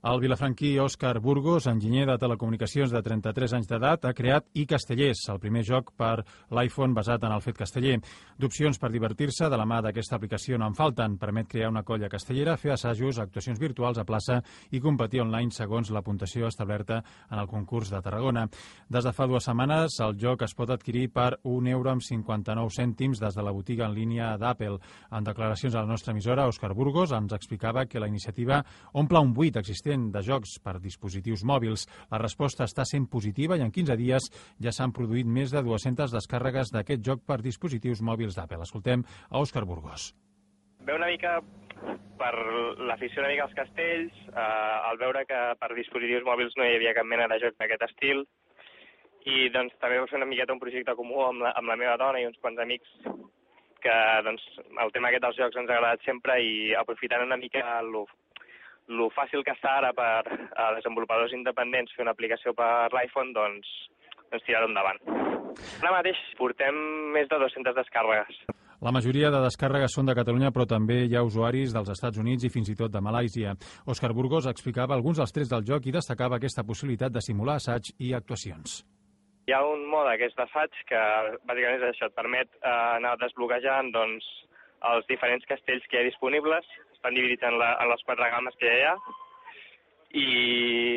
El vilafranquí Òscar Burgos, enginyer de telecomunicacions de 33 anys d'edat, ha creat i Castellers, el primer joc per l'iPhone basat en el fet casteller. D'opcions per divertir-se de la mà d'aquesta aplicació no en falten. Permet crear una colla castellera, fer assajos, actuacions virtuals a plaça i competir online segons la puntuació establerta en el concurs de Tarragona. Des de fa dues setmanes, el joc es pot adquirir per un euro amb 59 cèntims des de la botiga en línia d'Apple. En declaracions a la nostra emissora, Òscar Burgos ens explicava que la iniciativa omple un buit existent existent de jocs per dispositius mòbils. La resposta està sent positiva i en 15 dies ja s'han produït més de 200 descàrregues d'aquest joc per dispositius mòbils d'Apple. Escoltem a Òscar Burgos. Ve una mica per l'afició una mica als castells, eh, al veure que per dispositius mòbils no hi havia cap mena de joc d'aquest estil, i doncs també vau fer una miqueta un projecte comú amb la, amb la meva dona i uns quants amics que doncs, el tema aquest dels jocs ens ha agradat sempre i aprofitant una mica el, lo fàcil que està ara per a desenvolupadors independents fer una aplicació per l'iPhone, doncs, doncs tirar-ho endavant. Ara mateix portem més de 200 descàrregues. La majoria de descàrregues són de Catalunya, però també hi ha usuaris dels Estats Units i fins i tot de Malàisia. Òscar Burgos explicava alguns dels trets del joc i destacava aquesta possibilitat de simular assaig i actuacions. Hi ha un mode que és d'assaig que bàsicament és això, et permet eh, anar desbloquejant doncs, els diferents castells que hi ha disponibles estan dividits en, la, en les quatre gammes que hi ha i,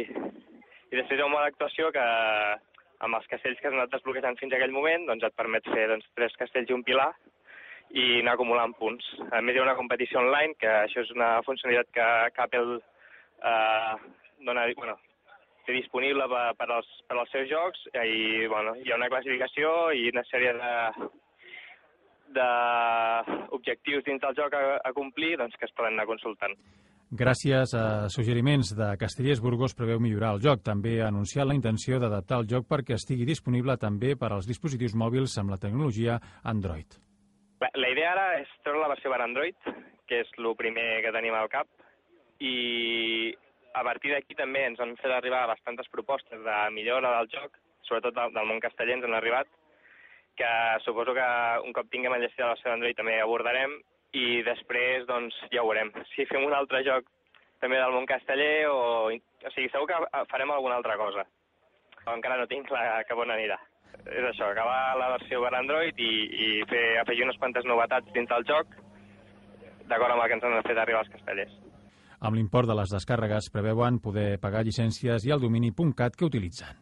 i després hi ha un mode d'actuació que amb els castells que has anat desbloquejant fins a aquell moment doncs et permet fer doncs, tres castells i un pilar i anar acumulant punts. A més, hi ha una competició online, que això és una funcionalitat que, que Apple eh, dona, bueno, té disponible per, per, als, per als seus jocs i bueno, hi ha una classificació i una sèrie de, d'objectius dins del joc a, a complir doncs, que es poden anar consultant. Gràcies a suggeriments de Castellers, Burgos preveu millorar el joc. També ha anunciat la intenció d'adaptar el joc perquè estigui disponible també per als dispositius mòbils amb la tecnologia Android. La, la idea ara és treure la versió per Android, que és el primer que tenim al cap, i a partir d'aquí també ens han fet arribar bastantes propostes de millora del joc, sobretot del, del món casteller ens han arribat, que suposo que un cop tinguem enllestit la versió d'Android també abordarem i després doncs ja ho veurem. Si fem un altre joc també del món casteller o... O sigui, segur que farem alguna altra cosa. Encara no tinc clar cap on anirà. És això, acabar la versió per Android i, i fer, afegir unes quantes novetats dins del joc d'acord amb el que ens han fet arribar els castellers. Amb l'import de les descàrregues preveuen poder pagar llicències i el domini .cat que utilitzen.